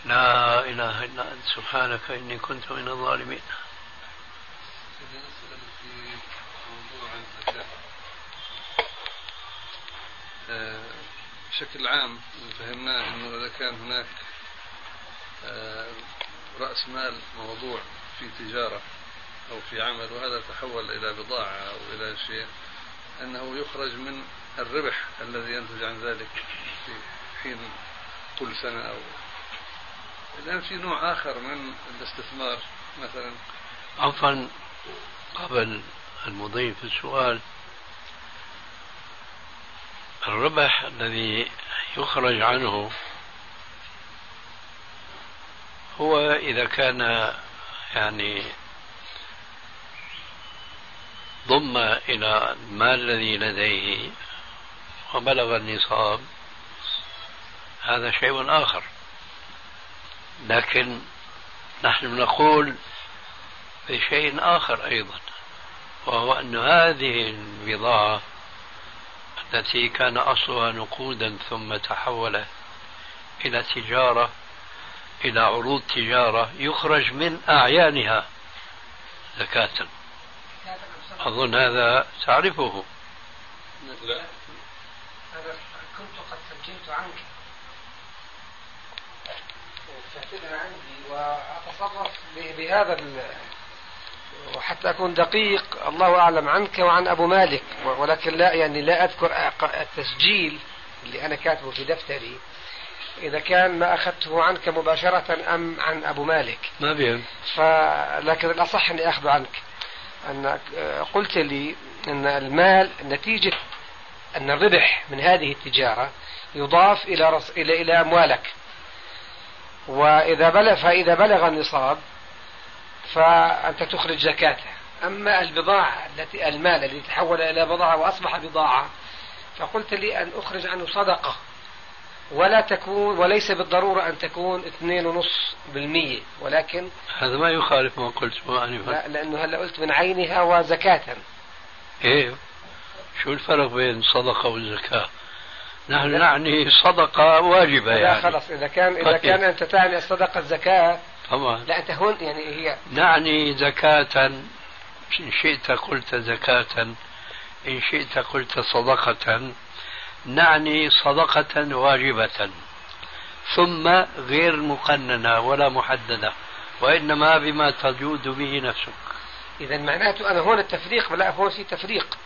لا إله إلا أنت سبحانك إني كنت من الظالمين بشكل عام فهمناه أنه إذا كان هناك آه، رأس مال موضوع في تجارة أو في عمل وهذا تحول إلى بضاعة أو إلى شيء أنه يخرج من الربح الذي ينتج عن ذلك في حين كل سنة أو الآن في نوع آخر من الاستثمار مثلا. عفوا قبل المضي في السؤال. الربح الذي يخرج عنه هو إذا كان يعني ضم إلى المال الذي لديه وبلغ النصاب هذا شيء آخر. لكن نحن نقول بشيء آخر أيضا وهو أن هذه البضاعة التي كان أصلها نقودا ثم تحولت إلى تجارة إلى عروض تجارة يخرج من أعيانها زكاة. أظن هذا تعرفه. لا. هذا كنت قد سجلت عنك. وكاتبها عندي وأتصرف بهذا ال- وحتى أكون دقيق. الله أعلم عنك وعن أبو مالك. ولكن لا يعني لا أذكر التسجيل اللي أنا كاتبه في دفتري. إذا كان ما أخذته عنك مباشرة أم عن أبو مالك. ما بهم فلكن الأصح أني أخذه عنك. أنك قلت لي أن المال نتيجة أن الربح من هذه التجارة يضاف إلى رص... إلى إلى أموالك. وإذا بلغ فإذا بلغ النصاب فأنت تخرج زكاته. أما البضاعة التي المال الذي تحول إلى بضاعة وأصبح بضاعة فقلت لي أن أخرج عنه صدقة. ولا تكون وليس بالضرورة أن تكون 2.5% ولكن هذا ما يخالف ما قلت آنفا لا لأنه هلا قلت من عينها وزكاة. إيه. شو الفرق بين صدقة والزكاة؟ نحن نعني صدقة واجبة لا يعني. خلاص إذا كان إذا طيب. كان أنت تعني الصدقة الزكاة طبعا. لا أنت هون يعني هي نعني زكاة إن شئت قلت زكاة إن شئت قلت صدقة. نعني صدقة واجبة. ثم غير مقننة ولا محددة وإنما بما تجود به نفسك. إذا معناته أنا هون التفريق لا هون في تفريق.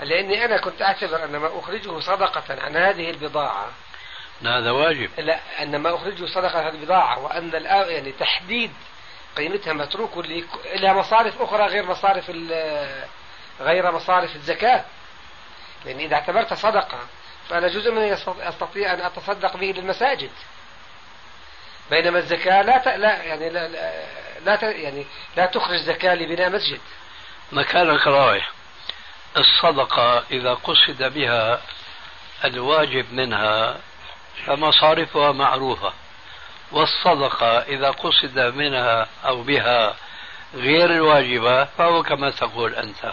لأني أنا كنت أعتبر أن ما أخرجه صدقة عن هذه البضاعة هذا واجب. لا أن ما أخرجه صدقة عن هذه البضاعة وأن الآن يعني تحديد قيمتها متروك إلى مصارف أخرى غير مصارف غير مصارف الزكاة. لأن إذا اعتبرت صدقة فأنا جزء يستط- أستطيع أن أتصدق به للمساجد. بينما الزكاة لا ت... لا يعني لا لا, ت... يعني لا تخرج زكاة لبناء مسجد. مكانك رايح الصدقة إذا قصد بها الواجب منها فمصارفها معروفة. والصدقة إذا قصد منها أو بها غير الواجبة فهو كما تقول أنت.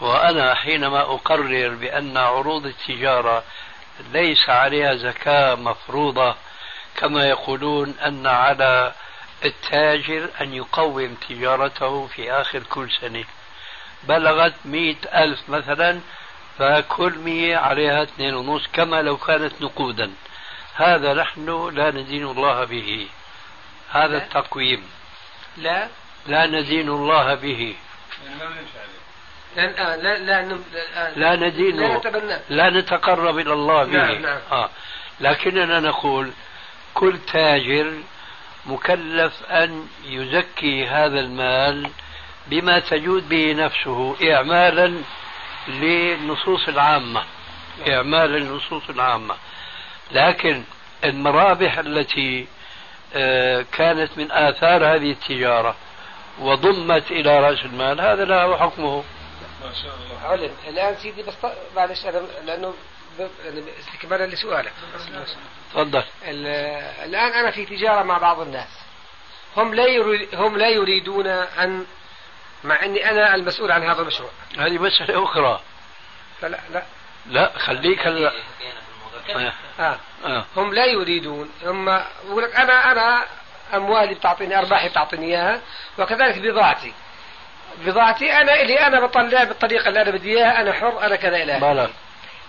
وأنا حينما أقرر بأن عروض التجارة ليس عليها زكاة مفروضة كما يقولون أن على التاجر أن يقوم تجارته في آخر كل سنة. بلغت مئة ألف مثلا فكل مية عليها اثنين ونص كما لو كانت نقودا. هذا نحن لا ندين الله به. هذا لا. التقويم. لا. لا ندين الله به. لا لا لا, لا, لا, لا ندين لا نتبناه لا نتقرب إلى الله به. نعم، نعم. آه. لكننا نقول كل تاجر مكلف أن يزكي هذا المال بما تجود به نفسه إعمالا للنصوص العامة. إعمالا للنصوص العامة. لكن المرابح التي آه، كانت من آثار هذه التجارة وضمت إلى رأس المال هذا له حكمه. علم. الآن سيدي بس معلش أنا لأنه ب- يعني استكمالا لسؤالك. تفضل. ال- الآن أنا في تجارة مع بعض الناس. هم لا يريد هم لا يريدون أن مع أني أنا المسؤول عن هذا المشروع. هذه مسألة أخرى. فلا لا. لا خليك هلا آه. آه. آه. هم لا يريدون هم يقول لك أنا أنا أموالي بتعطيني أرباحي بتعطيني إياها وكذلك بضاعتي. بضاعتي أنا اللي أنا بطلعها بالطريقة اللي أنا بدي إياها أنا حر أنا كذا إلى آخره. بلى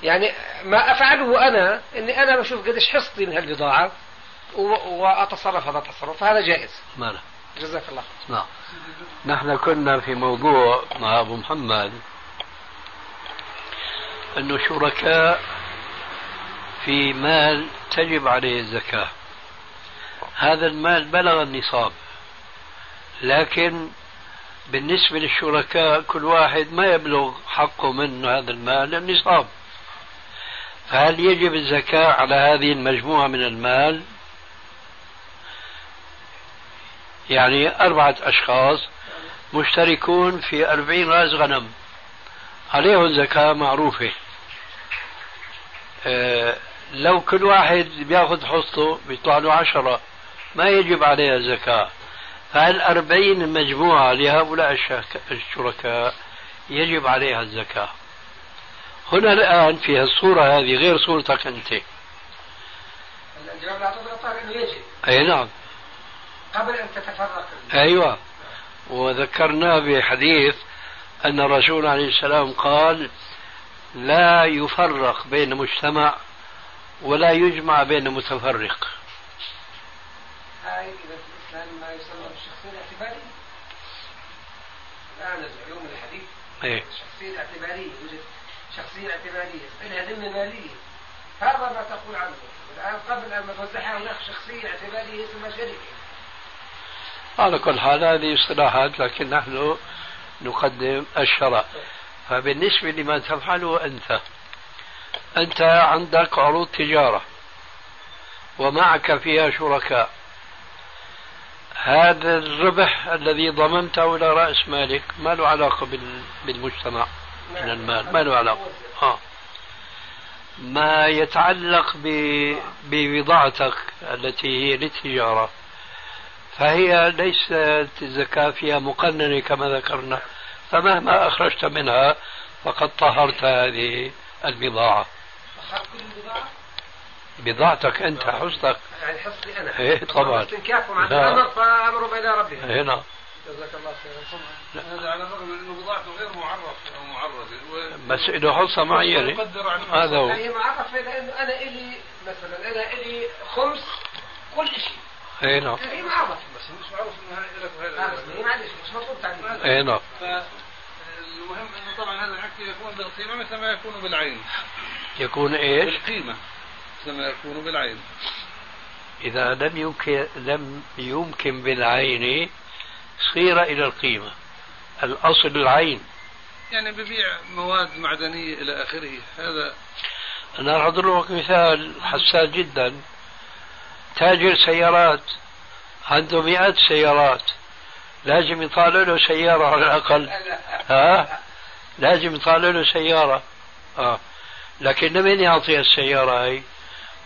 يعني ما أفعله أنا إني أنا بشوف قديش حصتي من هالبضاعة و- وأتصرف هذا التصرف هذا جائز. بلى جزاك الله نعم. نحن كنا في موضوع مع أبو محمد أنه شركاء في مال تجب عليه الزكاة. هذا المال بلغ النصاب لكن بالنسبة للشركاء كل واحد ما يبلغ حقه من هذا المال النصاب. فهل يجب الزكاة على هذه المجموعة من المال؟ يعني أربعة أشخاص مشتركون في أربعين راس غنم. عليهم زكاة معروفة. آه، لو كل واحد بياخذ حصته بيطلع له عشرة. ما يجب عليها الزكاة فالأربعين المجموعة لهؤلاء الشركاء يجب عليها الزكاة. هنا الآن في الصورة هذه غير صورتك أنت الجواب إنه يجب. أي نعم. قبل أن تتفرق. أيوة. وذكرنا بحديث أن الرسول عليه السلام قال لا يفرق بين مجتمع ولا يجمع بين متفرق هاي إذا في الإسلام ما يسمى بالشخصية الاعتبارية الآن العلوم الحديث إيه. الشخصية الاعتبارية يوجد شخصية اعتبارية. لها ذمة مالية هذا ما تقول عنه. الآن قبل أن توزعها هناك شخصية اعتبارية ثم شركة على كل حال هذه اصطلاحات لكن نحن نقدم الشرع فبالنسبة لما تفعله أنت أنت عندك عروض تجارة ومعك فيها شركاء. هذا الربح الذي ضمنته إلى رأس مالك ما له علاقة بالمجتمع من المال ما له علاقة. آه. ما يتعلق ببضاعتك التي هي للتجارة فهي ليست الزكاة فيها مقننة كما ذكرنا فمهما أخرجت منها فقد طهرت هذه البضاعة؟ بضاعتك أنت حصتك يعني حصتي أنا. إيه طبعا. استنكافهم عن الأمر فأمرهم إلى ربهم هنا نعم. جزاك الله خيرا. هذا على الرغم من أنه بضاعته غير معرف أو معرض. بس له حصه معينه هذا هو. هي معرفه لأنه أنا إلي مثلا أنا إلي خمس كل شيء. اي نعم. هي معرفه بس مش معروف إنه هاي لك وهي لك هي معلش مش مطلوب تعليم. اي نعم. المهم إنه طبعا هذا الحكي يكون بالقيمة مثل ما يكون بالعين. يكون إيش؟ بالقيمة. مثل ما يكون بالعين. إذا لم يمكن لم يمكن بالعين صير إلى القيمة. الأصل العين. يعني ببيع مواد معدنية إلى آخره. هذا أنا راح أضرب لك مثال حساس جدا. تاجر سيارات. عنده مئات سيارات. لازم يطالع له سيارة على الأقل. ها؟ لازم يطالع له سيارة. آه. لكن لمن يعطي السيارة هي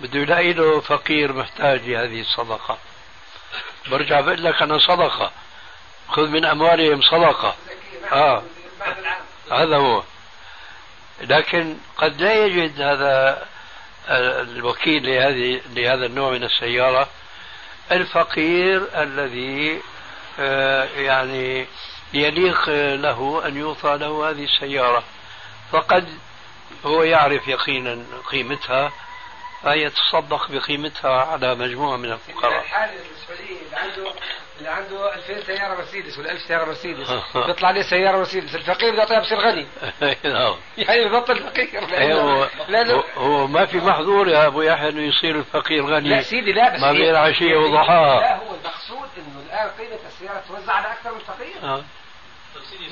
بده يلاقي له فقير محتاج لهذه الصدقة. برجع بقول لك أنا صدقة. خذ من أموالهم صدقة. آه. هذا هو. لكن قد لا يجد هذا الوكيل لهذه لهذا النوع من السيارة الفقير الذي آه، يعني يليق له أن يعطى له هذه السيارة. فقد هو يعرف يقينا قيمتها فيتصدق بقيمتها على مجموعة من الفقراء. الحالة السعودية اللي عنده اللي عنده 2000 سيارة مرسيدس ولا 1000 سيارة مرسيدس. بيطلع لي سيارة مرسيدس. الفقير بده يعطيها بصير غني. نعم. يعني ببطل فقير هو, لأنه هو ما في محظور يا أبو يحيى إنه يصير الفقير غني. لا سيدي لا بس ما بين عشية وضحاها. لا هو المقصود إنه الآن قيمة السيارة توزع على أكثر من فقير. آه.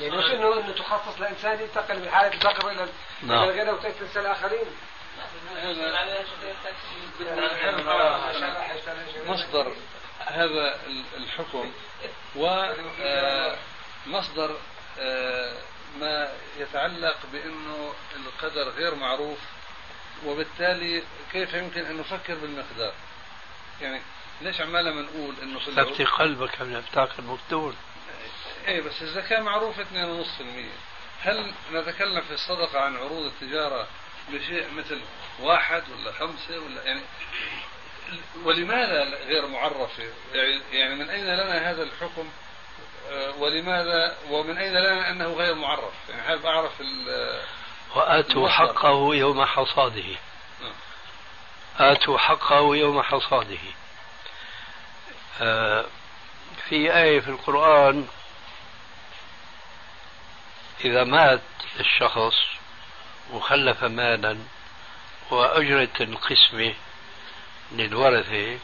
يعني مش انه إنه تخصص لإنسان ينتقل من حالة الفقر إلى نعم. الغنى وتنسى الآخرين. مصدر هذا الحكم ومصدر ما يتعلق بأنه القدر غير معروف وبالتالي كيف يمكن أن نفكر بالمقدار؟ يعني ليش عمالنا بنقول إنه في قلبك من افتاق المفتون إيه بس الزكاة معروفة 2.5% هل نتكلم في الصدقة عن عروض التجارة بشيء مثل واحد ولا خمسة ولا يعني ولماذا غير معرفة يعني, يعني من أين لنا هذا الحكم؟ آه، ولماذا ومن أين لنا أنه غير معرف؟ يعني حابب أعرف وآتوا حقه يوم حصاده. نعم. آتوا حقه يوم حصاده. آه، في آية في القرآن إذا مات الشخص وخلف مالا وأجرة القسمة للورثة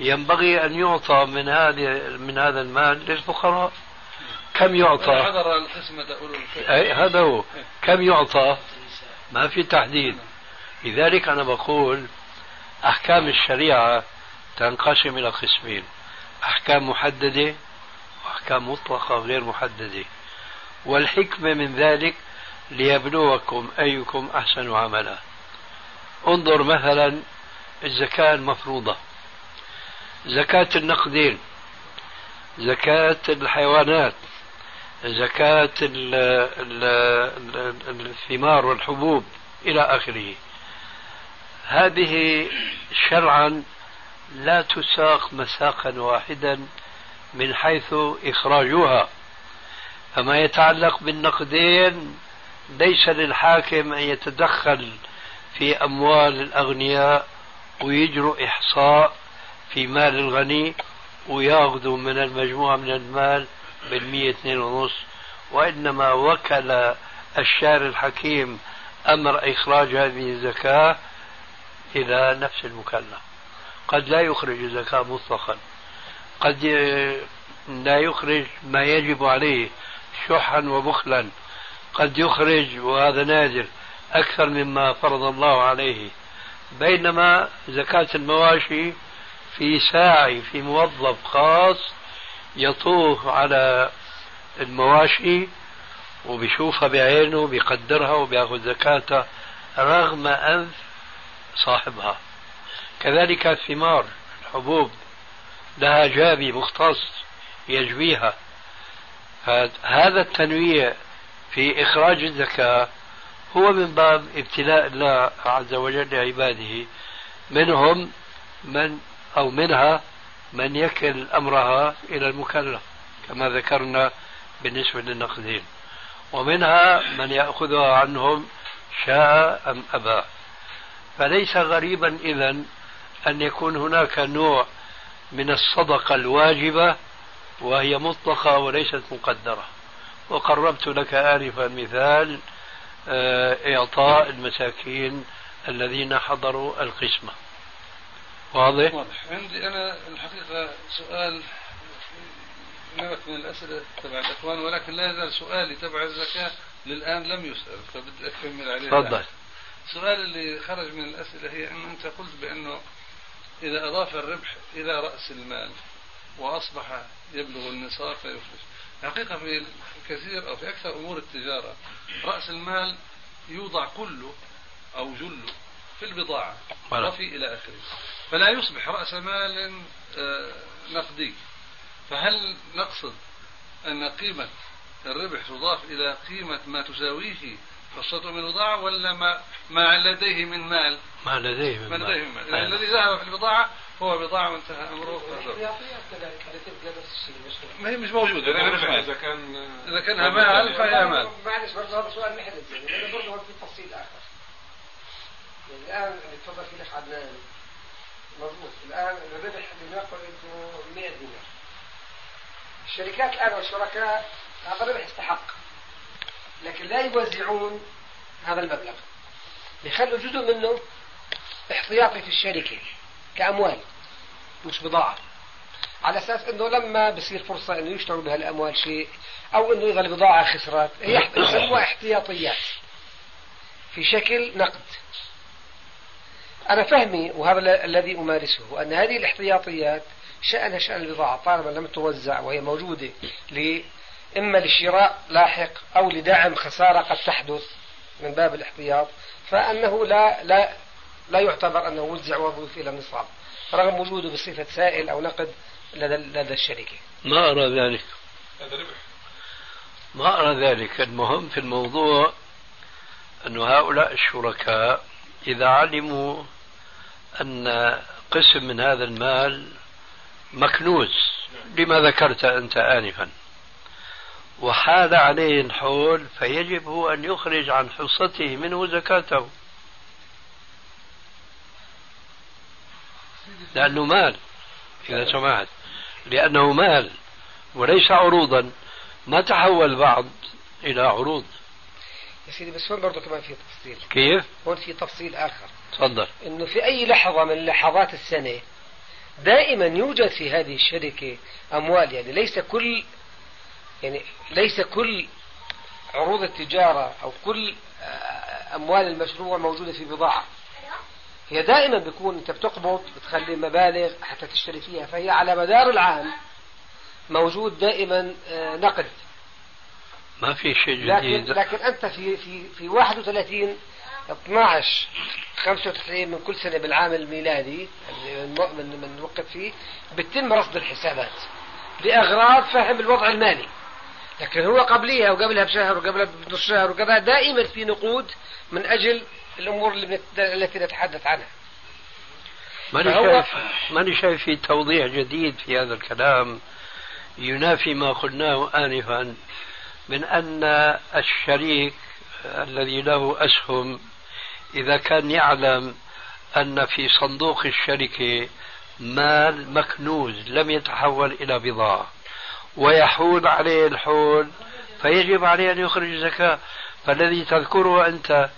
ينبغي أن يعطى من هذه من هذا المال للفقراء. كم يعطى؟ حضر القسمة أي هذا هو. كم يعطى؟ ما في تحديد. لذلك أنا بقول أحكام الشريعة تنقسم إلى قسمين أحكام محددة وأحكام مطلقة غير محددة. والحكمة من ذلك ليبلوكم أيكم أحسن عملا. انظر مثلا الزكاة المفروضة. زكاة النقدين زكاة الحيوانات زكاة الثمار والحبوب إلى آخره. هذه شرعا لا تساق مساقا واحدا من حيث إخراجها فما يتعلق بالنقدين ليس للحاكم أن يتدخل في أموال الأغنياء ويجروا إحصاء في مال الغني وياخذوا من المجموعة من المال بالمية اثنين ونص وإنما وكل الشارع الحكيم أمر إخراج هذه الزكاة إلى نفس المكلف. قد لا يخرج الزكاة مطلقا. قد لا يخرج ما يجب عليه شحا وبخلا. قد يخرج وهذا نادر أكثر مما فرض الله عليه. بينما زكاة المواشي في ساعي في موظف خاص يطوف على المواشي وبيشوفها بعينه بيقدرها وبياخذ زكاتها رغم أنف صاحبها. كذلك الثمار الحبوب لها جابي مختص يجويها هذا التنويع في إخراج الزكاة هو من باب ابتلاء الله عز وجل لعباده. منهم من أو منها من يكل أمرها إلى المكلف كما ذكرنا بالنسبة للنقدين ومنها من يأخذها عنهم شاء أم أبى. فليس غريبا إذا أن يكون هناك نوع من الصدقة الواجبة وهي مطلقة وليست مقدرة. وقربت لك آنفا مثال آه، إعطاء المساكين الذين حضروا القسمة. واضح؟ واضح. عندي أنا الحقيقة سؤال نوع من الأسئلة تبع الإخوان ولكن لا يزال سؤالي تبع الزكاة للآن لم يسأل فبدي أكمل عليه. تفضل. السؤال اللي خرج من الأسئلة هي أنه أنت قلت بأنه إذا أضاف الربح إلى رأس المال وأصبح يبلغ النصاب فيخرج الحقيقة في كثير أو في أكثر أمور التجارة رأس المال يوضع كله أو جله في البضاعة وفي إلى آخره. فلا يصبح رأس مال آه، نقدي. فهل نقصد أن قيمة الربح تضاف إلى قيمة ما تساويه حصته من البضاعة ولا ما ما لديه من مال؟ ما لديه من ما مال, لديه من مال. يعني الذي ذهب في البضاعة هو بضاعة وانتهى أمره. ما هي مش موجودة يعني مش إذا كان إذا كانها مال فهي مال معلش برضه هذا سؤال محدد يعني برضه في تفصيل آخر. يعني الآن تفضل في الأخ عدنان مضبوط. الآن الربح لنقل أنه 100 دينار. الشركات الآن والشركاء هذا الربح يستحق لكن لا يوزعون هذا المبلغ. بيخلوا جزء منه احتياطي في الشركة كأموال. مش بضاعة. على أساس أنه لما بصير فرصة أنه يشتروا بها الأموال شيء أو أنه إذا البضاعة خسرت هي يسموها احتياطيات. في شكل نقد. أنا فهمي وهذا الذي أمارسه أن هذه الاحتياطيات شأنها شأن البضاعة طالما لم توزع وهي موجودة إما لشراء لاحق أو لدعم خسارة قد تحدث من باب الاحتياط فأنه لا لا لا يعتبر أنه وزع وظيفة إلى النصاب رغم وجوده بصفة سائل أو نقد لدى, لدى الشركة. ما أرى ذلك. هذا ربح ما أرى ذلك. المهم في الموضوع أن هؤلاء الشركاء إذا علموا أن قسم من هذا المال مكنوز. لما ذكرت أنت آنفا. وحال عليه الحول فيجب أن يخرج عن حصته منه زكاته. لأنه مال إذا سمعت. لأنه مال وليس عروضا. ما تحول بعض إلى عروض؟ يا سيدي بس هون برضه كمان في تفصيل؟ كيف؟ هون في تفصيل آخر؟ تفضل. إنه في أي لحظة من لحظات السنة دائما يوجد في هذه الشركة أموال. يعني ليس كل يعني ليس كل عروض التجارة أو كل آه، أموال المشروع موجودة في بضاعة. هي دائما بيكون أنت بتقبض بتخلي مبالغ حتى تشتري فيها فهي على مدار العام موجود دائما آه، نقد. ما في شيء جديد. لكن, لكن أنت في في في 31 12 95 من كل سنة بالعام الميلادي من من وقت فيه بتم رصد الحسابات لأغراض فهم الوضع المالي. لكن هو قبليها وقبلها بشهر وقبلها بنص شهر وقبلها دائما في نقود من أجل الأمور اللي التي نتحدث عنها. ماني شايف ماني شايف في توضيح جديد في هذا الكلام ينافي ما قلناه آنفا من أن الشريك الذي له أسهم إذا كان يعلم أن في صندوق الشركة مال مكنوز لم يتحول إلى بضاعة ويحول عليه الحول فيجب عليه أن يخرج زكاة فالذي تذكره أنت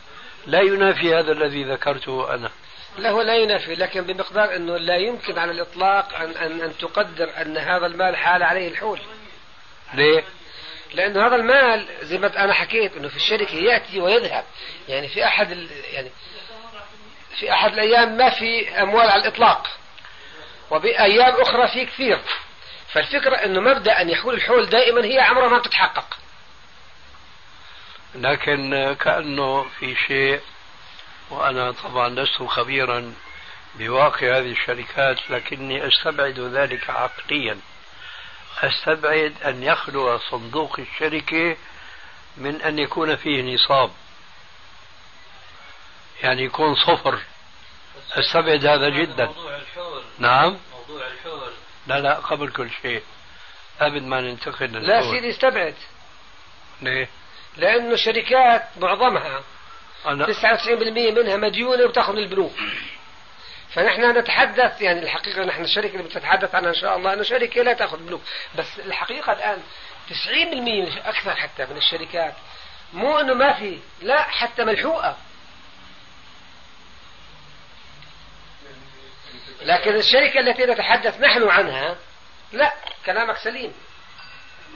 لا ينافي هذا الذي ذكرته أنا. لا هو لا ينافي لكن بمقدار أنه لا يمكن على الإطلاق أن, أن, أن تقدر أن هذا المال حال عليه الحول. ليه؟ لأنه هذا المال زي ما أنا حكيت أنه في الشركة يأتي ويذهب. يعني في أحد ال... يعني في أحد الأيام ما في أموال على الإطلاق وبأيام أخرى في كثير. فالفكرة أنه مبدأ أن يحول الحول دائما هي عمرها ما تتحقق. لكن كأنه في شيء وأنا طبعا لست خبيرا بواقع هذه الشركات لكني أستبعد ذلك عقليا. أستبعد أن يخلو صندوق الشركة من أن يكون فيه نصاب. يعني يكون صفر. أستبعد هذا جدا. موضوع الحول نعم. موضوع الحول لا لا قبل كل شيء. قبل ما ننتقل للحول لا سيدي استبعد. ليه؟ لأنه شركات معظمها أنا 99% منها مديونة وتأخذ البنوك فنحن نتحدث يعني الحقيقة نحن الشركة اللي بتتحدث عنها إن شاء الله أنه شركة لا تأخذ بنوك. بس الحقيقة الآن 90% أكثر حتى من الشركات. مو أنه ما في لا حتى ملحوقة. لكن الشركة التي نتحدث نحن عنها لا كلامك سليم.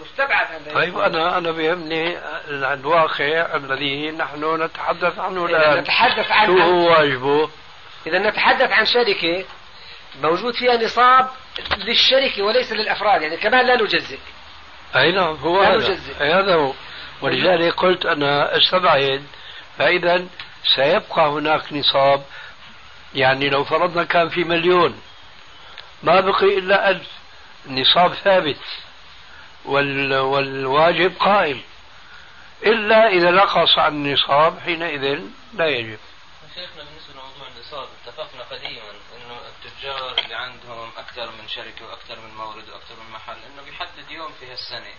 مستبعد أن طيب أنا أنا بيهمني الواقع الذي نحن نتحدث عنه الآن. نتحدث عن شو هو واجبه؟ إذا نتحدث عن شركة موجود فيها نصاب للشركة وليس للأفراد يعني كمان لا نجزئ. أي نعم هو لا هذا. نجزئ. أي هذا هو. ولذلك قلت أنا استبعد فإذا سيبقى هناك نصاب يعني لو فرضنا كان في مليون ما بقي إلا ألف نصاب ثابت. وال والواجب قائم. إلا إذا نقص عن النصاب حينئذ لا يجب. شيخنا بالنسبة لموضوع النصاب اتفقنا قديما إنه التجار اللي عندهم أكثر من شركة وأكثر من مورد وأكثر من محل إنه بيحدد يوم في هالسنة.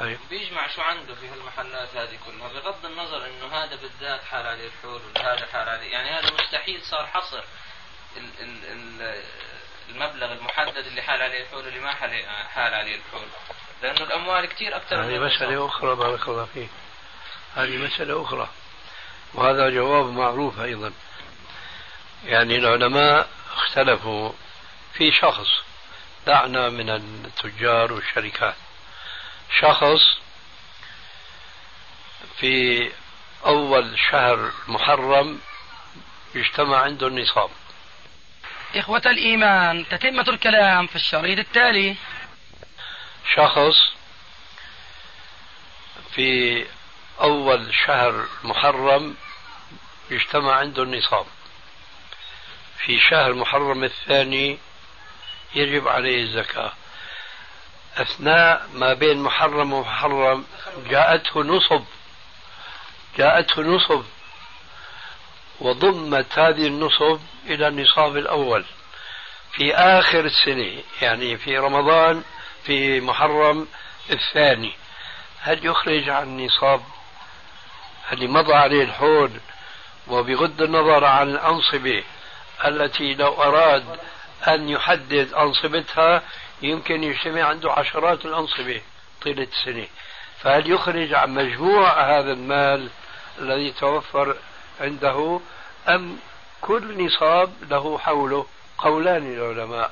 طيب. بيجمع شو عنده في هالمحلات هذه كلها بغض النظر إنه هذا بالذات حال عليه الحول وهذا حال عليه يعني هذا مستحيل صار حصر ال ال ال المبلغ المحدد اللي حال عليه الحول واللي ما حال عليه الحول. لأنه الأموال كثير أكثر من هذه. مسألة أخرى بارك الله فيك. هذه مسألة أخرى. وهذا جواب معروف أيضا. يعني العلماء اختلفوا في شخص دعنا من التجار والشركات. شخص في أول شهر محرم يجتمع عنده النصاب. إخوة الإيمان تتمة الكلام في الشريط التالي. شخص في أول شهر محرم يجتمع عنده النصاب. في شهر محرم الثاني يجب عليه الزكاة. أثناء ما بين محرم ومحرم جاءته نصب. جاءته نصب. وضمت هذه النصب إلى النصاب الأول. في آخر السنة يعني في رمضان في محرم الثاني. هل يخرج عن نصاب؟ اللي مضى عليه الحول؟ وبغض النظر عن الأنصبة التي لو أراد أن يحدد أنصبتها يمكن يجتمع عنده عشرات الأنصبة طيلة السنة فهل يخرج عن مجموع هذا المال الذي توفر عنده أم كل نصاب له حوله قولان للعلماء؟